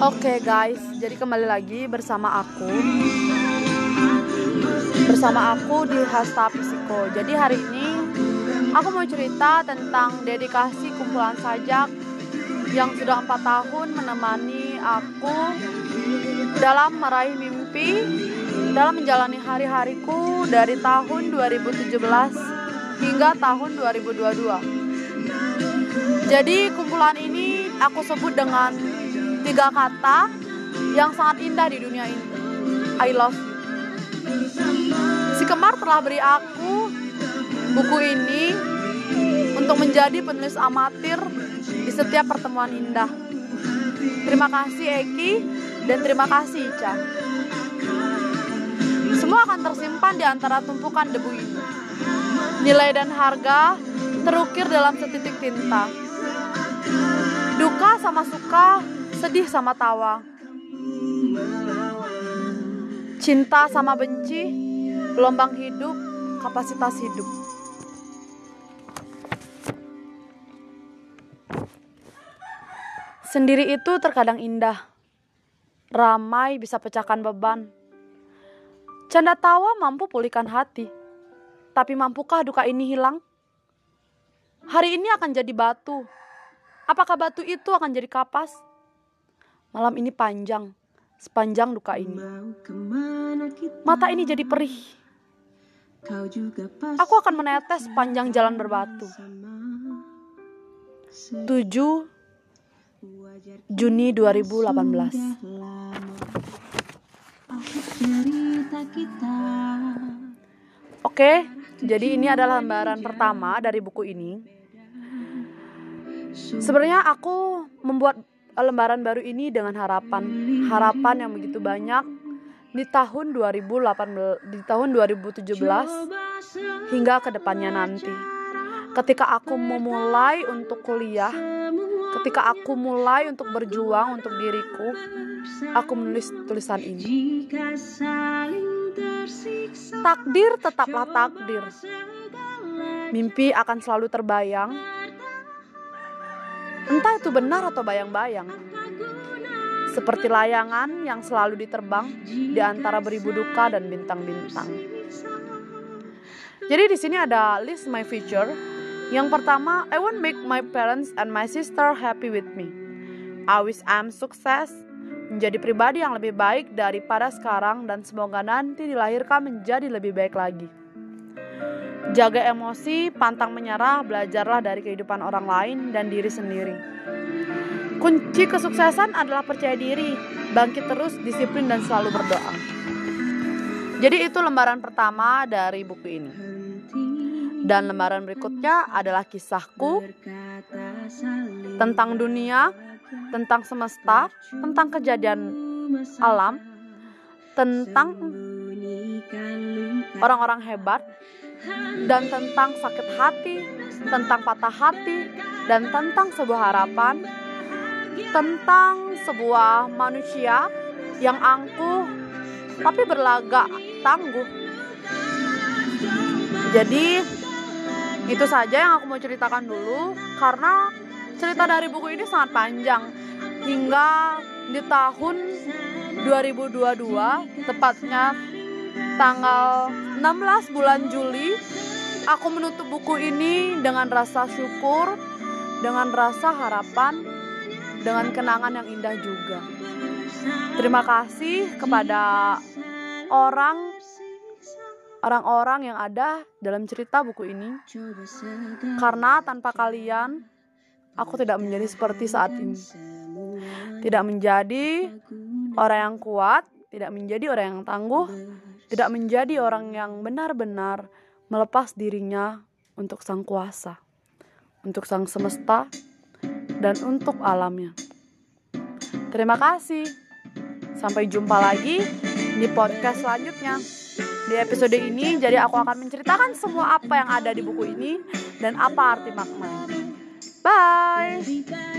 Oke guys, jadi kembali lagi bersama aku. Bersama aku di Hasta Psiko Jadi hari ini aku mau cerita tentang dedikasi kumpulan sajak Yang sudah empat tahun menemani aku dalam meraih mimpi Dalam menjalani hari-hariku dari tahun 2017 hingga tahun 2022 Jadi kumpulan ini aku sebut dengan tiga kata yang sangat indah di dunia ini. I love you. Si Kemar telah beri aku buku ini untuk menjadi penulis amatir di setiap pertemuan indah. Terima kasih Eki dan terima kasih Ica. Semua akan tersimpan di antara tumpukan debu ini. Nilai dan harga terukir dalam setitik tinta. Duka sama suka sedih sama tawa, cinta sama benci, gelombang hidup, kapasitas hidup. Sendiri itu terkadang indah, ramai bisa pecahkan beban. Canda tawa mampu pulihkan hati, tapi mampukah duka ini hilang? Hari ini akan jadi batu. Apakah batu itu akan jadi kapas? Malam ini panjang, sepanjang duka ini. Mata ini jadi perih. Aku akan menetes sepanjang jalan berbatu. 7 Juni 2018 Oke, jadi ini adalah lembaran pertama dari buku ini. Sebenarnya aku membuat lembaran baru ini dengan harapan, harapan yang begitu banyak di tahun 2018 di tahun 2017 hingga ke depannya nanti. Ketika aku memulai untuk kuliah, ketika aku mulai untuk berjuang untuk diriku, aku menulis tulisan ini. Takdir tetaplah takdir. Mimpi akan selalu terbayang. Entah itu benar atau bayang-bayang. Seperti layangan yang selalu diterbang di antara beribu duka dan bintang-bintang. Jadi di sini ada list my future. Yang pertama, I want make my parents and my sister happy with me. I wish I'm success, menjadi pribadi yang lebih baik daripada sekarang dan semoga nanti dilahirkan menjadi lebih baik lagi. Jaga emosi, pantang menyerah, belajarlah dari kehidupan orang lain dan diri sendiri. Kunci kesuksesan adalah percaya diri, bangkit terus, disiplin dan selalu berdoa. Jadi itu lembaran pertama dari buku ini. Dan lembaran berikutnya adalah kisahku tentang dunia, tentang semesta, tentang kejadian alam, tentang orang-orang hebat, dan tentang sakit hati, tentang patah hati, dan tentang sebuah harapan, tentang sebuah manusia yang angkuh tapi berlagak tangguh. Jadi itu saja yang aku mau ceritakan dulu karena cerita dari buku ini sangat panjang hingga di tahun 2022 tepatnya tanggal 16 bulan Juli aku menutup buku ini dengan rasa syukur dengan rasa harapan dengan kenangan yang indah juga. Terima kasih kepada orang orang-orang yang ada dalam cerita buku ini. Karena tanpa kalian aku tidak menjadi seperti saat ini. Tidak menjadi orang yang kuat tidak menjadi orang yang tangguh tidak menjadi orang yang benar-benar melepas dirinya untuk sang kuasa, untuk sang semesta, dan untuk alamnya. Terima kasih. Sampai jumpa lagi di podcast selanjutnya. Di episode ini, jadi aku akan menceritakan semua apa yang ada di buku ini dan apa arti makna. Bye.